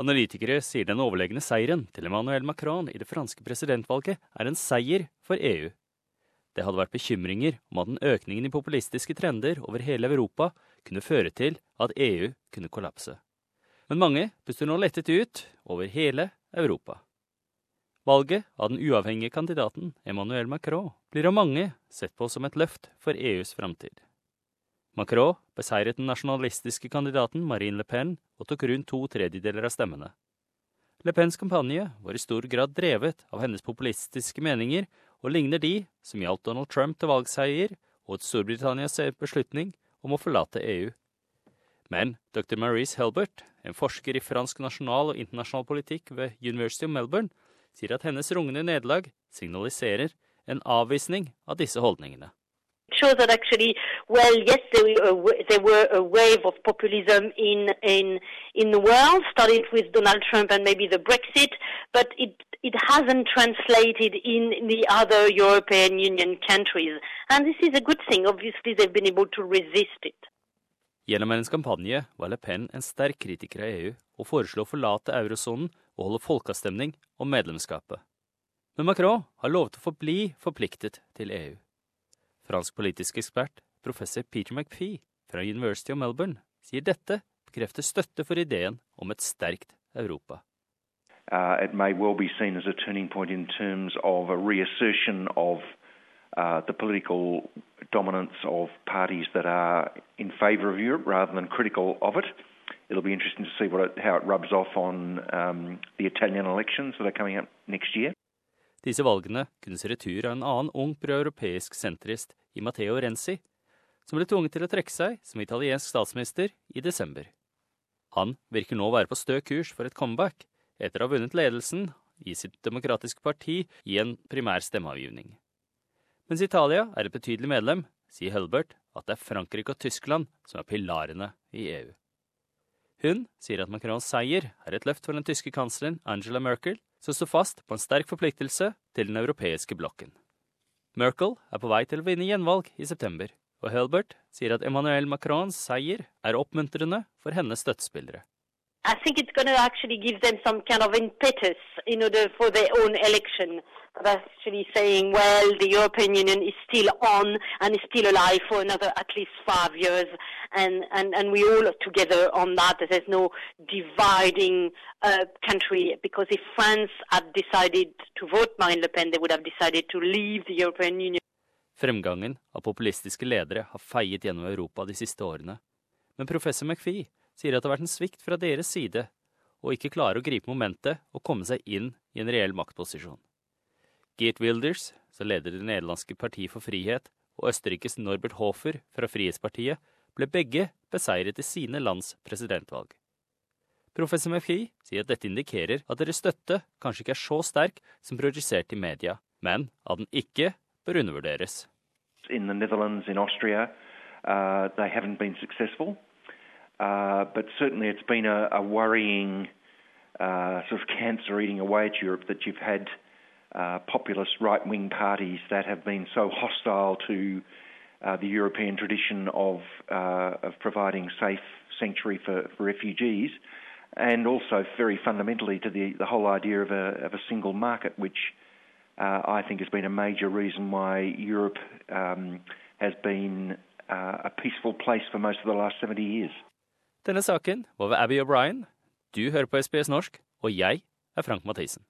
Analytikere sier den overlegne seieren til Emmanuel Macron i det franske presidentvalget er en seier for EU. Det hadde vært bekymringer om at den økningen i populistiske trender over hele Europa kunne føre til at EU kunne kollapse. Men mange puster nå lettet ut over hele Europa. Valget av den uavhengige kandidaten Emmanuel Macron blir av mange sett på som et løft for EUs framtid. Macron beseiret den nasjonalistiske kandidaten Marine Le Pen og tok rundt to tredjedeler av stemmene. Le Pens kampanje var i stor grad drevet av hennes populistiske meninger og ligner de som gjaldt Donald Trump til valgseier og Storbritannias beslutning om å forlate EU. Men dr. Maurice Helbert, en forsker i fransk nasjonal og internasjonal politikk ved University of Melbourne, sier at hennes rungende nederlag signaliserer en avvisning av disse holdningene shows that actually, well, yes, there were, uh, there were a wave of populism in, in, in the world, started with Donald Trump and maybe the Brexit, but it, it hasn't translated in the other European Union countries. And this is a good thing. Obviously, they've been able to resist it. Gjennom hennes kampanje var Le Pen en sterk kritiker av EU og foreslo å forlate eurosonen og holde folkeavstemning om medlemskapet. Men Macron har lovet å forbli forpliktet til EU. Fransk politisk ekspert, professor Peter McPhee fra University of Melbourne, sier dette bekrefter støtte for ideen om et sterkt Europa. Uh, it may well be seen as a turning point in terms of a reassertion of uh, the political dominance of parties that are in favour of Europe rather than critical of it. It'll be interesting to see it, how it rubs off on um, the Italian elections that are coming up next year. Disse valgene kunne se retur av en annen ung proeuropeisk sentrist i Matteo Renzi, som ble tvunget til å trekke seg som italiensk statsminister i desember. Han virker nå å være på stø kurs for et comeback, etter å ha vunnet ledelsen i sitt demokratiske parti i en primær stemmeavgivning. Mens Italia er et betydelig medlem, sier Hulbert at det er Frankrike og Tyskland som er pilarene i EU. Hun sier at Macrons seier er et løft for den tyske kansleren Angela Merkel, som står fast på en sterk forpliktelse til den europeiske blokken. Merkel er på vei til å vinne gjenvalg i september, og Helbert sier at Emmanuel Macrons seier er oppmuntrende for hennes støttespillere. I think it's going to actually give them some kind of impetus in order for their own election. But actually saying, well, the European Union is still on and is still alive for another at least five years, and, and, and we all are together on that. There's no dividing uh, country because if France had decided to vote Marine Le Pen, they would have decided to leave the European Union. Fremgangen av populistiske ledere har feiet gjennom Europa de siste årene. Men professor McPhee sier at det har vært en svikt fra deres side å ikke klare å gripe momentet og komme seg inn i en reell maktposisjon. Geert Wilders, som leder det nederlandske Partiet for frihet, og Østerrikes Norbert Hofer fra Frihetspartiet, ble begge beseiret i sine lands presidentvalg. Professor MFI sier at dette indikerer at deres støtte kanskje ikke er så sterk som projisert i media, men at den ikke bør undervurderes. In the Netherlands, in Austria, uh, they haven't been successful. Uh, but certainly it's been a, a worrying uh, sort of cancer eating away at Europe that you've had uh, populist right wing parties that have been so hostile to uh, the European tradition of, uh, of providing safe sanctuary for, for, refugees, and also very fundamentally to the, the whole idea of a, of a single market, which I think has been a major reason why Europe um, has been a peaceful place for most of the last 70 years. Denne saken var ved Abby O'Brien. Du hører på SBS norsk, og jeg er Frank Mathisen.